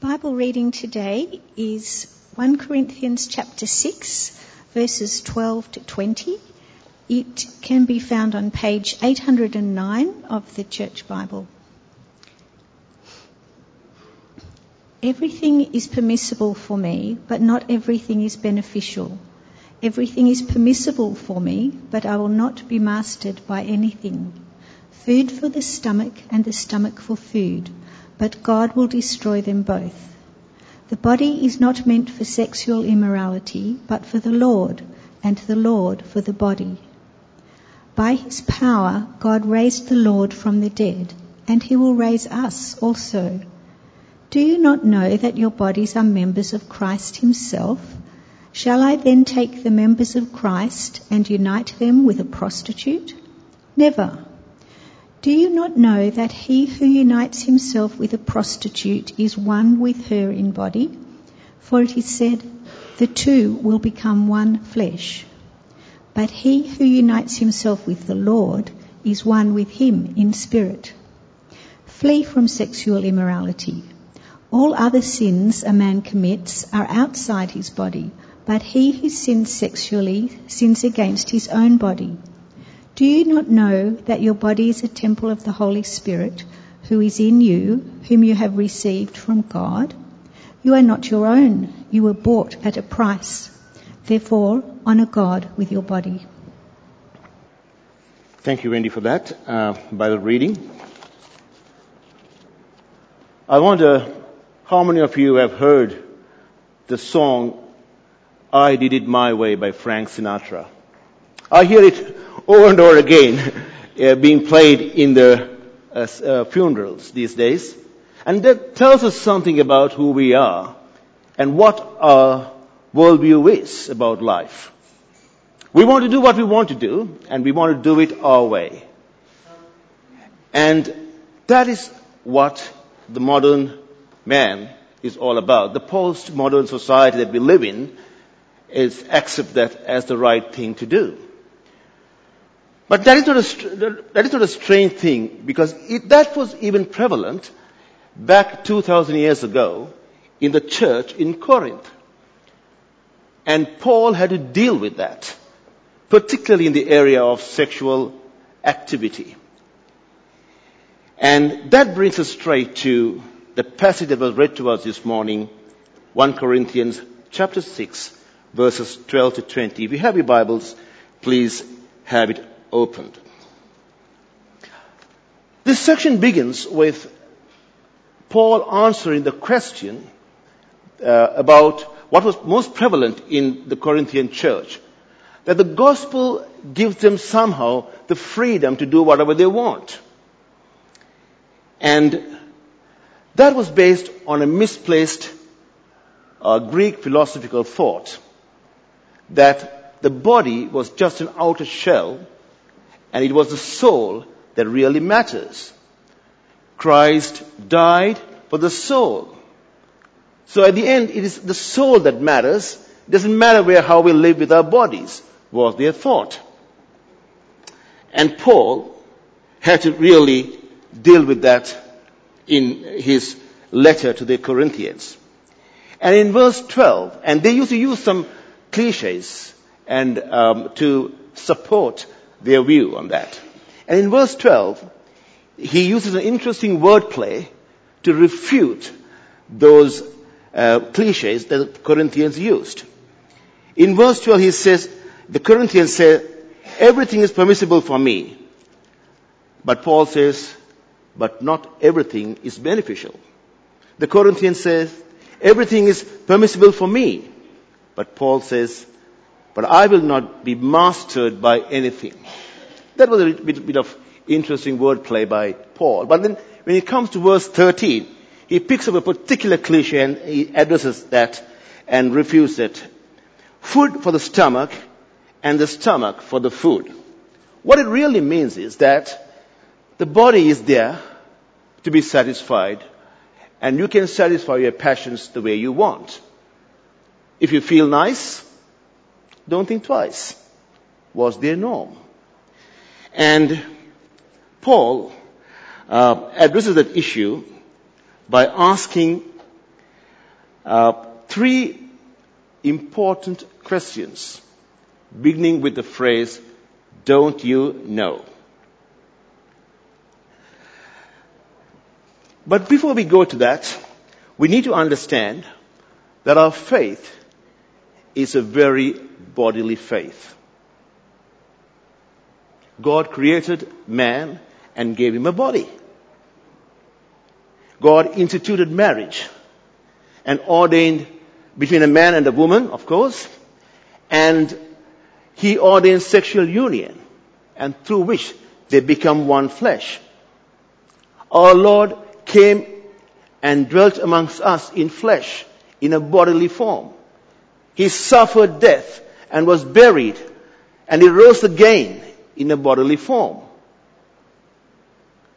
Bible reading today is 1 Corinthians chapter 6, verses 12 to 20. It can be found on page 809 of the Church Bible. Everything is permissible for me, but not everything is beneficial. Everything is permissible for me, but I will not be mastered by anything. Food for the stomach and the stomach for food, but God will destroy them both. The body is not meant for sexual immorality, but for the Lord, and the Lord for the body. By his power, God raised the Lord from the dead, and he will raise us also. Do you not know that your bodies are members of Christ himself? Shall I then take the members of Christ and unite them with a prostitute? Never. Do you not know that he who unites himself with a prostitute is one with her in body? For it is said, the two will become one flesh. But he who unites himself with the Lord is one with him in spirit. Flee from sexual immorality. All other sins a man commits are outside his body but he who sins sexually sins against his own body. Do you not know that your body is a temple of the Holy Spirit, who is in you, whom you have received from God? You are not your own. You were bought at a price. Therefore, honor God with your body. Thank you, Wendy, for that uh, Bible reading. I wonder how many of you have heard the song I Did It My Way by Frank Sinatra. I hear it over and over again uh, being played in the uh, uh, funerals these days. And that tells us something about who we are and what our worldview is about life. We want to do what we want to do, and we want to do it our way. And that is what the modern man is all about. The post-modern society that we live in is accept that as the right thing to do. But that is not a, that is not a strange thing because it, that was even prevalent back 2000 years ago in the church in Corinth. And Paul had to deal with that, particularly in the area of sexual activity. And that brings us straight to the passage that was read to us this morning, 1 Corinthians chapter 6, verses 12 to 20. If you have your Bibles, please have it opened. This section begins with Paul answering the question uh, about what was most prevalent in the Corinthian church. That the gospel gives them somehow the freedom to do whatever they want. And that was based on a misplaced uh, Greek philosophical thought that the body was just an outer shell and it was the soul that really matters. Christ died for the soul. So at the end, it is the soul that matters. It doesn't matter where, how we live with our bodies, was their thought. And Paul had to really deal with that in his letter to the Corinthians. And in verse 12, and they used to use some cliches and um, to support their view on that. And in verse 12, he uses an interesting wordplay to refute those uh, cliches that the Corinthians used. In verse 12, he says, the Corinthians say, everything is permissible for me. But Paul says, but not everything is beneficial. The Corinthians says, everything is permissible for me. But Paul says, but I will not be mastered by anything. That was a bit, bit of interesting wordplay by Paul. But then when it comes to verse 13, he picks up a particular cliche and he addresses that and refutes it. Food for the stomach and the stomach for the food. What it really means is that the body is there to be satisfied and you can satisfy your passions the way you want. If you feel nice, don't think twice. Was their norm. And Paul uh, addresses that issue by asking uh, three important questions, beginning with the phrase, Don't you know? But before we go to that, we need to understand that our faith is a very bodily faith. God created man and gave him a body. God instituted marriage and ordained between a man and a woman, of course, and he ordained sexual union and through which they become one flesh. Our Lord came and dwelt amongst us in flesh, in a bodily form. He suffered death and was buried and he rose again in a bodily form.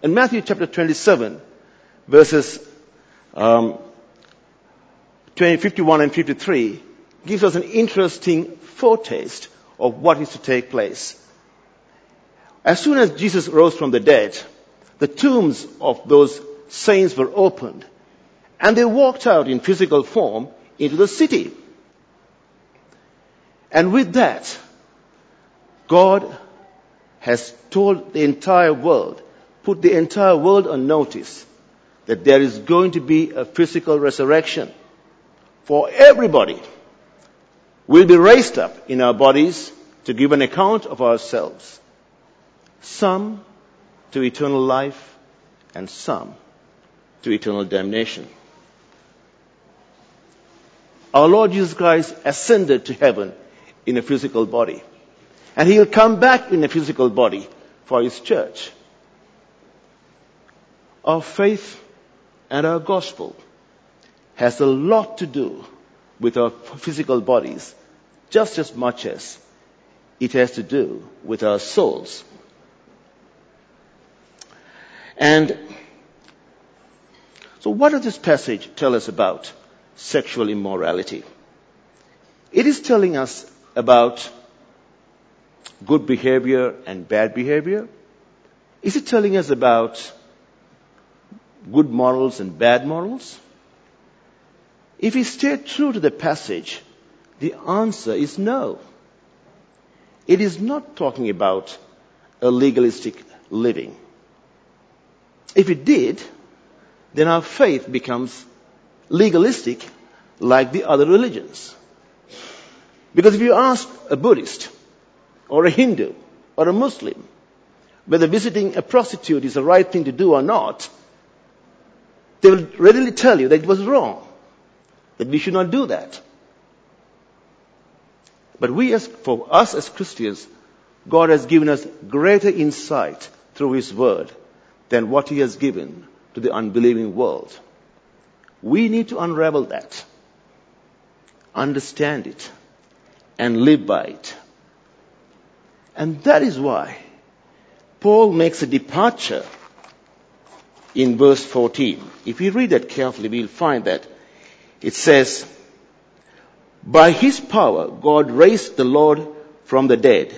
In Matthew chapter 27, verses um, 20, 51 and 53, gives us an interesting foretaste of what is to take place. As soon as Jesus rose from the dead, the tombs of those saints were opened and they walked out in physical form into the city. And with that, God has told the entire world, put the entire world on notice that there is going to be a physical resurrection for everybody. We'll be raised up in our bodies to give an account of ourselves. Some to eternal life and some to eternal damnation. Our Lord Jesus Christ ascended to heaven in a physical body. And He'll come back in a physical body for His church. Our faith and our gospel has a lot to do with our physical bodies just as much as it has to do with our souls. And so what does this passage tell us about sexual immorality? It is telling us about good behavior and bad behavior? Is it telling us about good morals and bad morals? If we stay true to the passage, the answer is no. It is not talking about a legalistic living. If it did, then our faith becomes legalistic like the other religions. Because if you ask a Buddhist or a Hindu or a Muslim whether visiting a prostitute is the right thing to do or not, they will readily tell you that it was wrong, that we should not do that. But we as, for us as Christians, God has given us greater insight through His Word than what He has given to the unbelieving world. We need to unravel that, understand it, and live by it. And that is why Paul makes a departure in verse 14. If we read that carefully, we'll find that it says, By his power, God raised the Lord from the dead,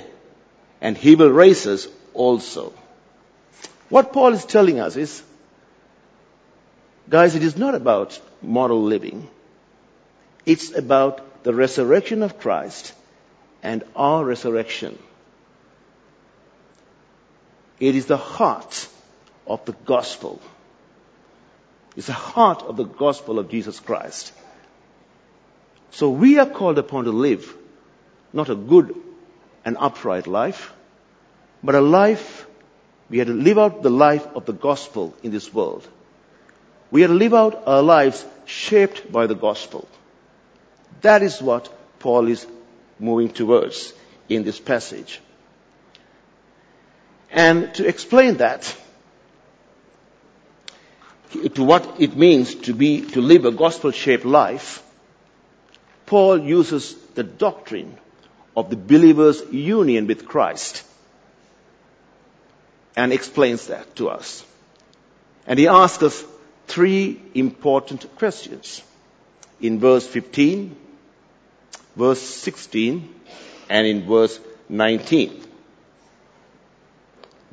and he will raise us also. What Paul is telling us is, guys, it is not about moral living. It's about the resurrection of Christ and our resurrection. It is the heart of the gospel. It's the heart of the gospel of Jesus Christ. So we are called upon to live not a good and upright life, but a life, we have to live out the life of the gospel in this world. We have to live out our lives shaped by the gospel. That is what Paul is moving towards in this passage. And to explain that, to what it means to be, to live a gospel shaped life, Paul uses the doctrine of the believer's union with Christ and explains that to us. And he asks us three important questions in verse 15, verse 16, and in verse 19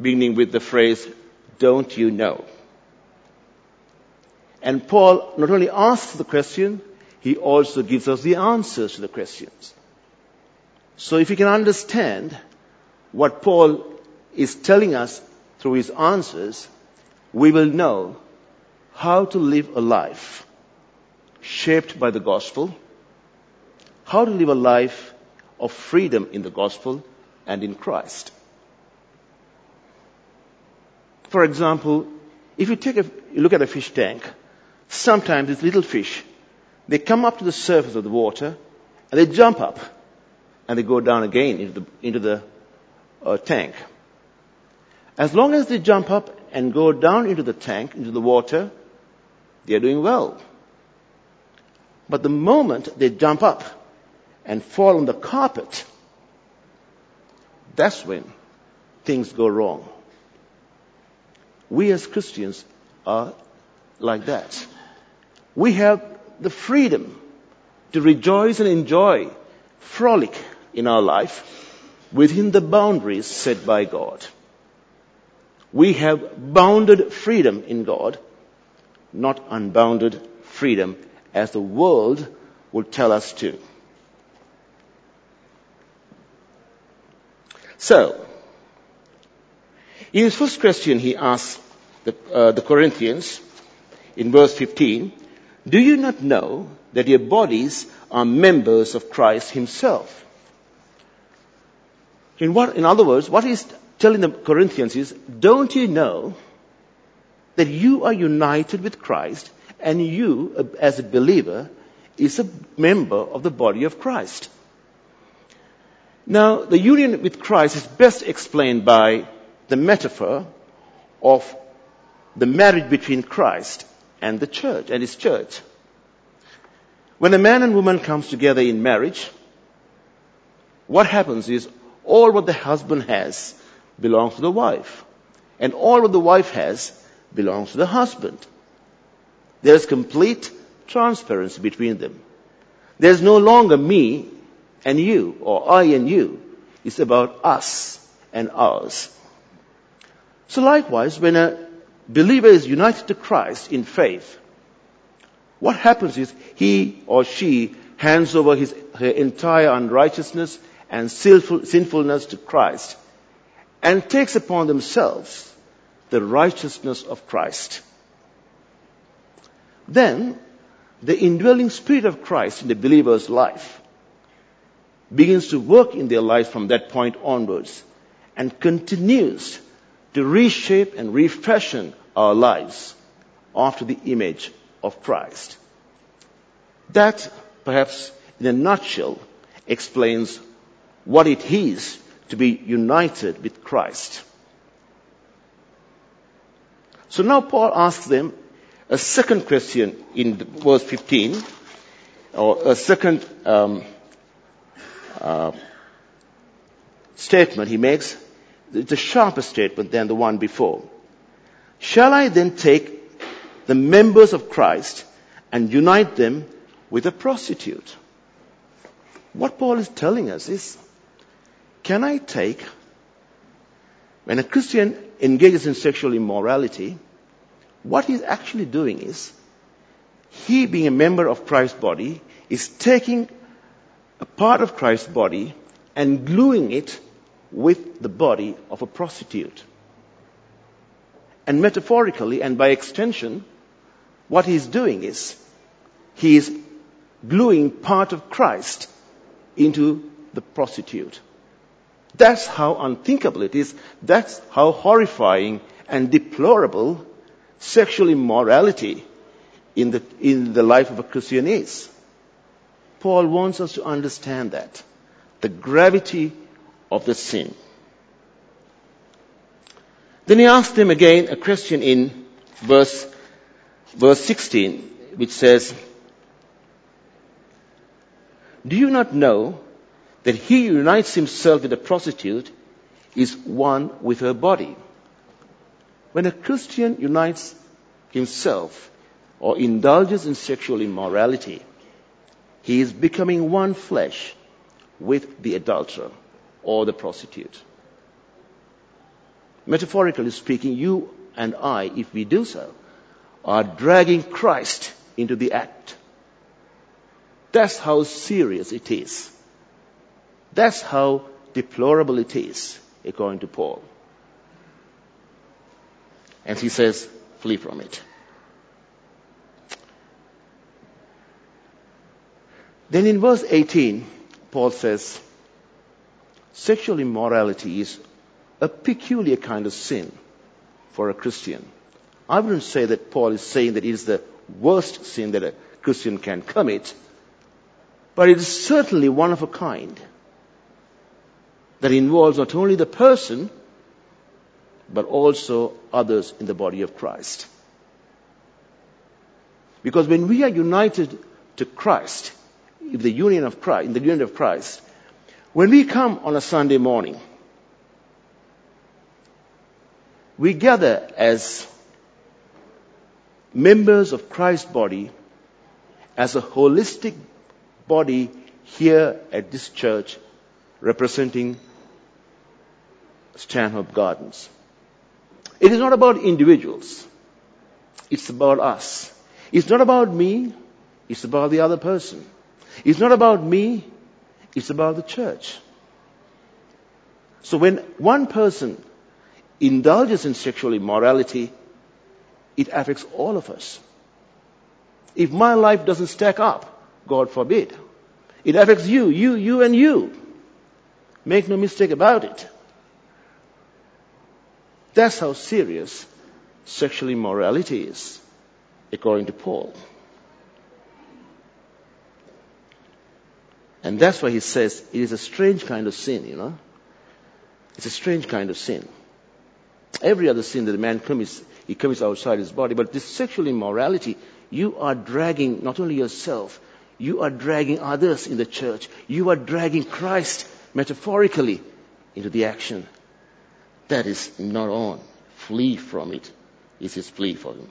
beginning with the phrase, don't you know? And Paul not only asks the question, he also gives us the answers to the questions. So if we can understand what Paul is telling us through his answers, we will know how to live a life shaped by the gospel, how to live a life of freedom in the gospel and in Christ. For example, if you take a you look at a fish tank, sometimes these little fish, they come up to the surface of the water and they jump up and they go down again into the, into the uh, tank. As long as they jump up and go down into the tank, into the water, they are doing well. But the moment they jump up and fall on the carpet, that's when things go wrong. We as Christians are like that. We have the freedom to rejoice and enjoy, frolic in our life within the boundaries set by God. We have bounded freedom in God, not unbounded freedom as the world would tell us to. So, in his first question, he asks the, uh, the Corinthians in verse 15, Do you not know that your bodies are members of Christ himself? In, what, in other words, what he's telling the Corinthians is, don't you know that you are united with Christ and you, as a believer, is a member of the body of Christ? Now, the union with Christ is best explained by the metaphor of the marriage between Christ and the church and his church. When a man and woman comes together in marriage, what happens is all what the husband has belongs to the wife. And all what the wife has belongs to the husband. There is complete transparency between them. There's no longer me and you, or I and you. It's about us and ours. So likewise, when a believer is united to Christ in faith, what happens is he or she hands over his, her entire unrighteousness and sinfulness to Christ and takes upon themselves the righteousness of Christ. Then, the indwelling spirit of Christ in the believer's life begins to work in their lives from that point onwards and continues to reshape and refashion our lives after the image of Christ. That, perhaps in a nutshell, explains what it is to be united with Christ. So now Paul asks them a second question in verse 15, or a second um, uh, statement he makes. It's a sharper statement than the one before. Shall I then take the members of Christ and unite them with a prostitute? What Paul is telling us is, can I take, when a Christian engages in sexual immorality, what he's actually doing is, he being a member of Christ's body, is taking a part of Christ's body and gluing it with the body of a prostitute. And metaphorically and by extension, what he's doing is he is gluing part of Christ into the prostitute. That's how unthinkable it is. That's how horrifying and deplorable sexual immorality in the, in the life of a Christian is. Paul wants us to understand that. The gravity of the sin. Then he asked them again a question in verse, verse 16, which says, Do you not know that he who unites himself with a prostitute is one with her body? When a Christian unites himself or indulges in sexual immorality, he is becoming one flesh with the adulterer or the prostitute. Metaphorically speaking, you and I, if we do so, are dragging Christ into the act. That's how serious it is. That's how deplorable it is, according to Paul. And he says, flee from it. Then in verse 18, Paul says, sexual immorality is a peculiar kind of sin for a Christian. I wouldn't say that Paul is saying that it is the worst sin that a Christian can commit, but it is certainly one of a kind that involves not only the person, but also others in the body of Christ. Because when we are united to Christ, in the union of Christ, in the union of Christ, when we come on a Sunday morning, we gather as members of Christ's body as a holistic body here at this church representing Stanhope Gardens. It is not about individuals. It's about us. It's not about me. It's about the other person. It's not about me. It's about the church. So when one person indulges in sexual immorality, it affects all of us. If my life doesn't stack up, God forbid, it affects you, you, you, and you. Make no mistake about it. That's how serious sexual immorality is, according to Paul. And that's why he says it is a strange kind of sin, you know. It's a strange kind of sin. Every other sin that a man commits, he commits outside his body. But this sexual immorality, you are dragging not only yourself, you are dragging others in the church. You are dragging Christ metaphorically into the action. That is not on. Flee from it is his plea for them.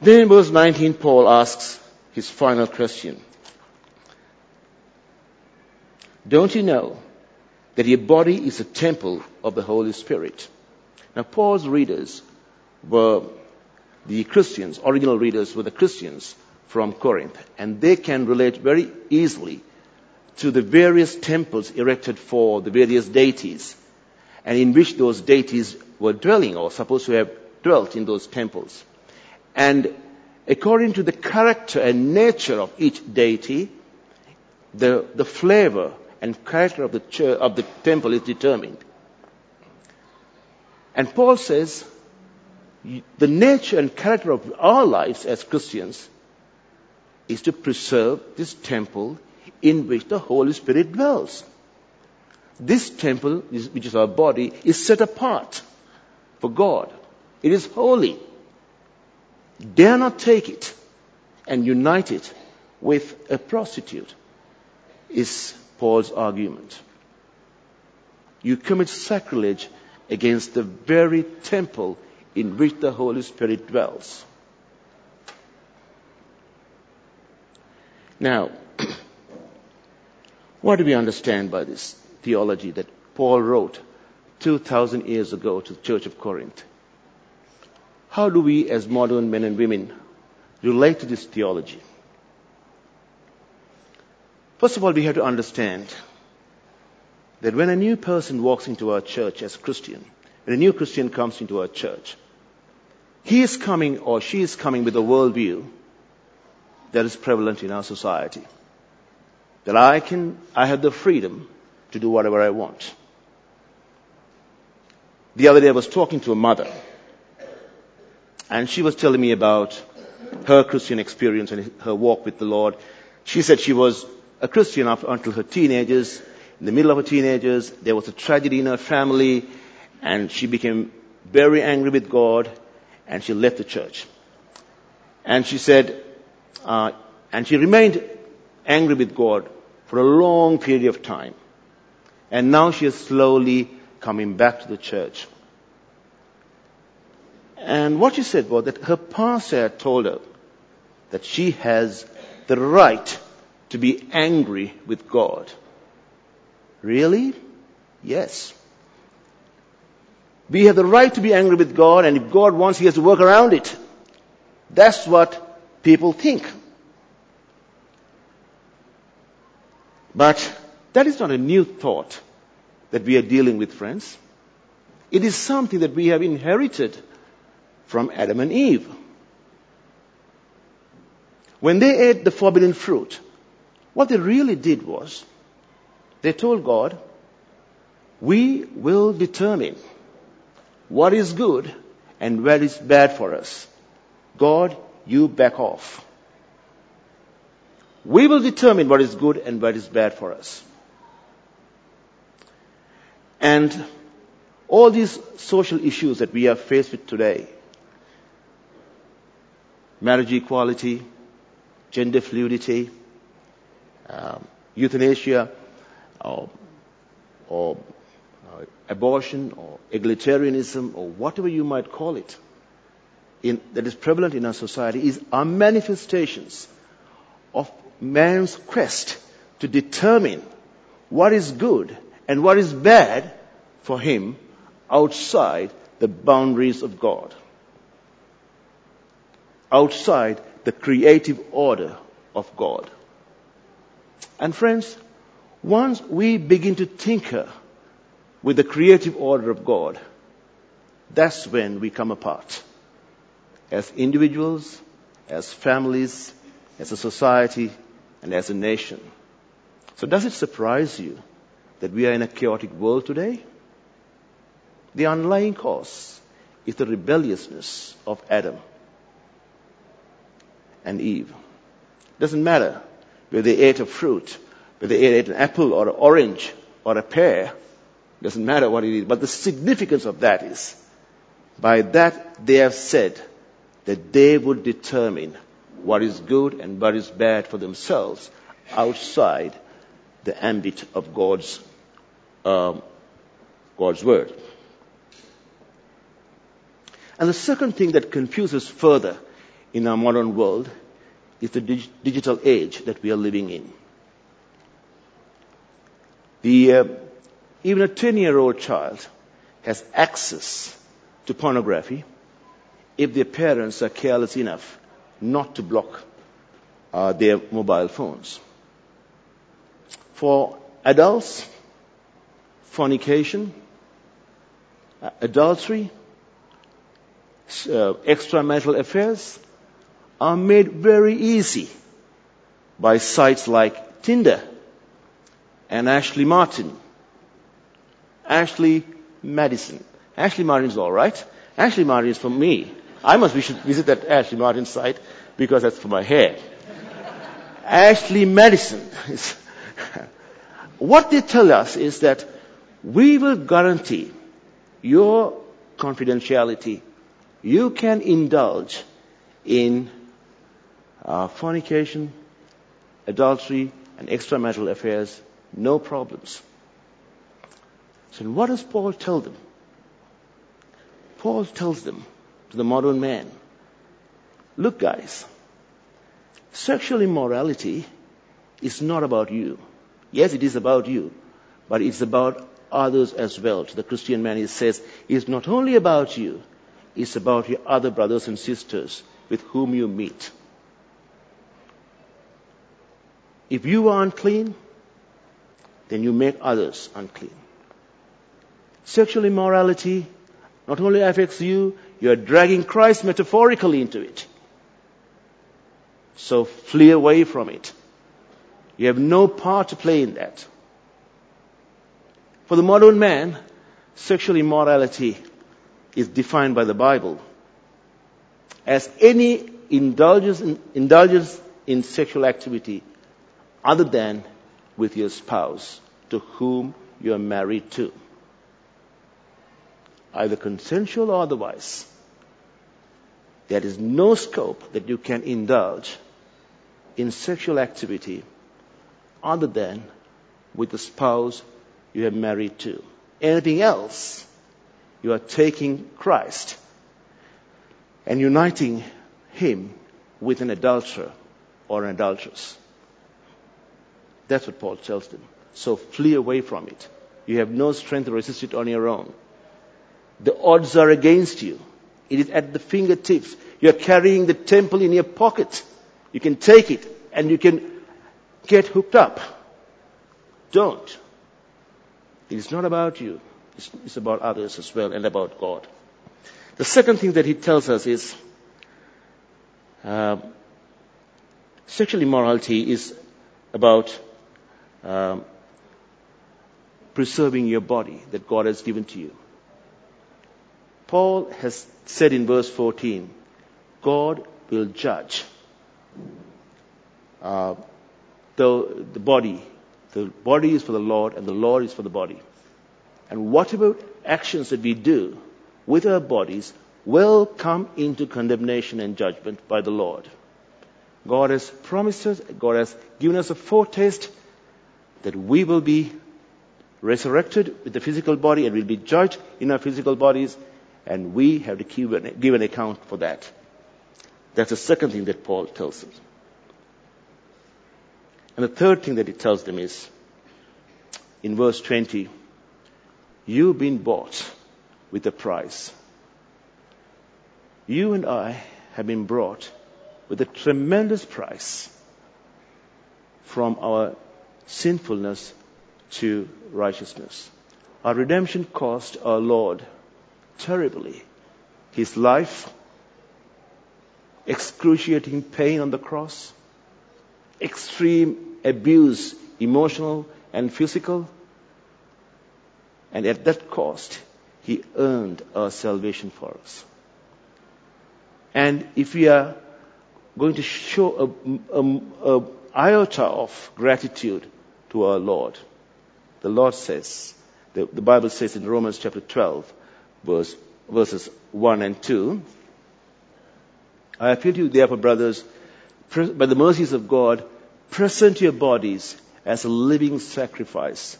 Then in verse 19, Paul asks his final question. Don't you know that your body is a temple of the Holy Spirit? Now, Paul's readers were the Christians, original readers were the Christians from Corinth, and they can relate very easily to the various temples erected for the various deities, and in which those deities were dwelling or supposed to have dwelt in those temples. And according to the character and nature of each deity, the, the flavor and character of the, church, of the temple is determined. And Paul says, the nature and character of our lives as Christians is to preserve this temple in which the Holy Spirit dwells. This temple, which is our body, is set apart for God. It is holy. Dare not take it and unite it with a prostitute. Is Paul's argument. You commit sacrilege against the very temple in which the Holy Spirit dwells. Now, what do we understand by this theology that Paul wrote 2,000 years ago to the Church of Corinth? How do we, as modern men and women, relate to this theology? First of all, we have to understand that when a new person walks into our church as a Christian, when a new Christian comes into our church, he is coming or she is coming with a worldview that is prevalent in our society. That I can, I have the freedom to do whatever I want. The other day I was talking to a mother and she was telling me about her Christian experience and her walk with the Lord. She said she was a Christian after, until her teenagers. In the middle of her teenagers, there was a tragedy in her family, and she became very angry with God, and she left the church. And she said, uh, and she remained angry with God for a long period of time. And now she is slowly coming back to the church. And what she said was that her pastor told her that she has the right to be angry with God. Really? Yes. We have the right to be angry with God, and if God wants, He has to work around it. That's what people think. But that is not a new thought that we are dealing with, friends. It is something that we have inherited from Adam and Eve. When they ate the forbidden fruit, what they really did was they told God, we will determine what is good and what is bad for us. God, you back off. We will determine what is good and what is bad for us. And all these social issues that we are faced with today, marriage equality, gender fluidity, um, euthanasia, or, or uh, abortion, or egalitarianism, or whatever you might call it, in, that is prevalent in our society, is are manifestations of man's quest to determine what is good and what is bad for him outside the boundaries of God, outside the creative order of God. And friends, once we begin to tinker with the creative order of God, that's when we come apart. As individuals, as families, as a society, and as a nation. So does it surprise you that we are in a chaotic world today? The underlying cause is the rebelliousness of Adam and Eve. Doesn't matter whether they ate a fruit, whether they ate an apple or an orange or a pear. Doesn't matter what it is. But the significance of that is, by that they have said that they would determine what is good and what is bad for themselves outside the ambit of God's um, God's word. And the second thing that confuses further in our modern world is the dig- digital age that we are living in. The, uh, even a 10 year old child has access to pornography if their parents are careless enough not to block uh, their mobile phones. For adults, fornication, uh, adultery, uh, extramarital affairs are made very easy by sites like Tinder and Ashley Martin. Ashley Madison. Ashley Martin is alright. Ashley Martin is for me. I must visit that Ashley Martin site because that's for my hair. Ashley Madison. what they tell us is that we will guarantee your confidentiality. You can indulge in uh, fornication, adultery, and extramarital affairs, no problems. So what does Paul tell them? Paul tells them, to the modern man, look guys, sexual immorality is not about you. Yes, it is about you, but it's about others as well. To the Christian man, he says, it's not only about you, it's about your other brothers and sisters with whom you meet. If you are unclean, then you make others unclean. Sexual immorality not only affects you, you are dragging Christ metaphorically into it. So flee away from it. You have no part to play in that. For the modern man, sexual immorality is defined by the Bible as any indulgence in, indulgence in sexual activity other than with your spouse to whom you are married to. Either consensual or otherwise. There is no scope that you can indulge in sexual activity other than with the spouse you are married to. Anything else, you are taking Christ and uniting him with an adulterer or an adulteress. That's what Paul tells them. So flee away from it. You have no strength to resist it on your own. The odds are against you. It is at the fingertips. You're carrying the temple in your pocket. You can take it and you can get hooked up. Don't. It is not about you. It's, it's about others as well and about God. The second thing that he tells us is uh, sexual immorality is about um, preserving your body that God has given to you. Paul has said in verse 14, God will judge uh, the, the body. The body is for the Lord and the Lord is for the body. And whatever actions that we do with our bodies will come into condemnation and judgment by the Lord. God has promised us, God has given us a foretaste that we will be resurrected with the physical body and will be judged in our physical bodies, and we have to give an, give an account for that. That's the second thing that Paul tells us. And the third thing that he tells them is, in verse 20, you've been bought with a price. You and I have been brought with a tremendous price from our sinfulness to righteousness. Our redemption cost our Lord terribly. His life, excruciating pain on the cross, extreme abuse, emotional and physical. And at that cost, He earned our salvation for us. And if we are going to show a, a, iota of gratitude to our Lord, the Lord says, the, the Bible says in Romans chapter 12, verse, verses 1 and 2, I appeal to you, therefore, brothers, by the mercies of God, present your bodies as a living sacrifice,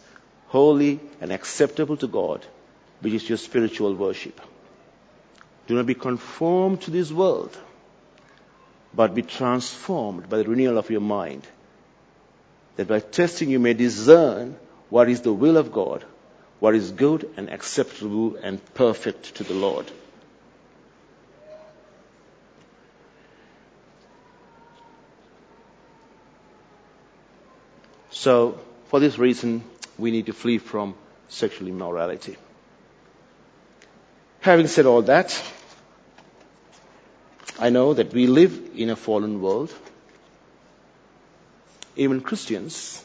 holy and acceptable to God, which is your spiritual worship. Do not be conformed to this world, but be transformed by the renewal of your mind, that by testing you may discern what is the will of God, what is good and acceptable and perfect to the Lord. So, for this reason, we need to flee from sexual immorality. Having said all that, I know that we live in a fallen world. Even Christians,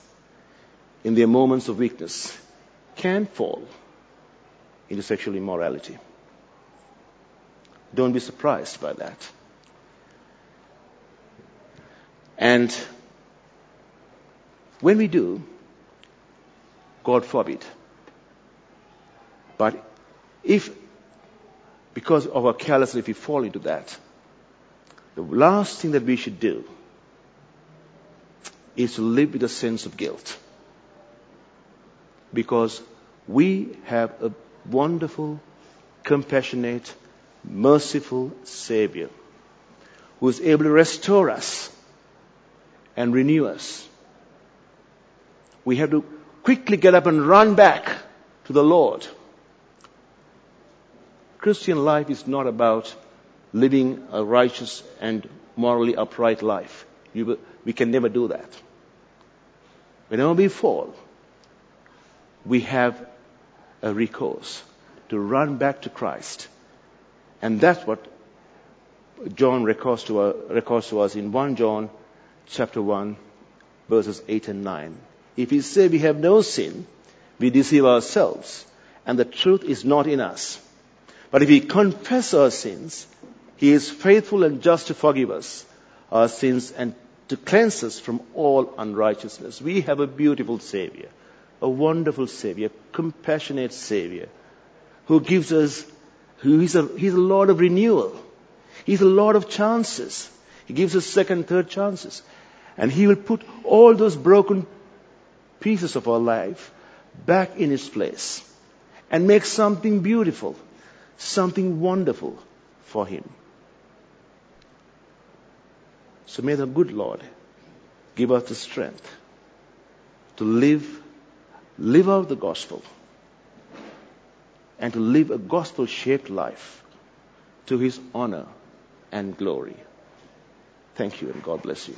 in their moments of weakness, can fall into sexual immorality. Don't be surprised by that. And when we do, God forbid. But if because of our carelessness, if we fall into that, the last thing that we should do is to live with a sense of guilt. Because we have a wonderful, compassionate, merciful Savior who is able to restore us and renew us. We have to quickly get up and run back to the Lord Christian life is not about living a righteous and morally upright life. we can never do that. Whenever we fall, we have a recourse to run back to Christ. And that's what John records to, records to us in 1 John chapter 1 verses 8 and 9. If we say we have no sin, we deceive ourselves and the truth is not in us. But if we confess our sins, He is faithful and just to forgive us our sins and to cleanse us from all unrighteousness. We have a beautiful Savior, a wonderful Savior, a compassionate Savior, who gives us, who is a, He's a Lord of renewal. He's a Lord of chances. He gives us second, third chances. And He will put all those broken pieces of our life back in its place and make something beautiful something wonderful for him. So may the good Lord give us the strength to live, live out the gospel and to live a gospel shaped life to his honor and glory. Thank you and God bless you.